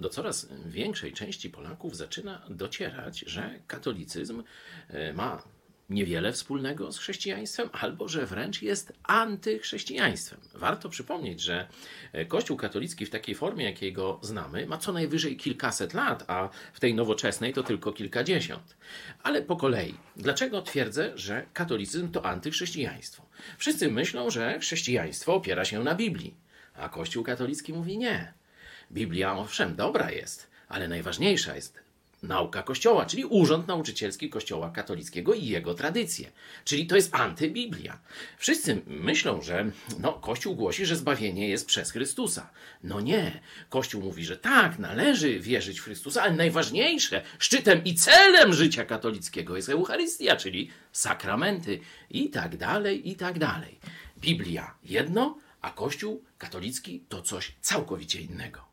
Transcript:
do coraz większej części Polaków zaczyna docierać, że katolicyzm e, ma niewiele wspólnego z chrześcijaństwem, albo że wręcz jest antychrześcijaństwem. Warto przypomnieć, że e, Kościół katolicki w takiej formie, jakiej go znamy, ma co najwyżej kilkaset lat, a w tej nowoczesnej to tylko kilkadziesiąt. Ale po kolei, dlaczego twierdzę, że katolicyzm to antychrześcijaństwo? Wszyscy myślą, że chrześcijaństwo opiera się na Biblii, a Kościół katolicki mówi nie. Biblia, owszem, dobra jest, ale najważniejsza jest nauka Kościoła, czyli urząd nauczycielski Kościoła katolickiego i jego tradycje. Czyli to jest antybiblia. Wszyscy myślą, że no, Kościół głosi, że zbawienie jest przez Chrystusa. No nie. Kościół mówi, że tak, należy wierzyć w Chrystusa, ale najważniejsze, szczytem i celem życia katolickiego jest Eucharystia, czyli sakramenty i tak dalej, i tak dalej. Biblia jedno, a Kościół katolicki to coś całkowicie innego.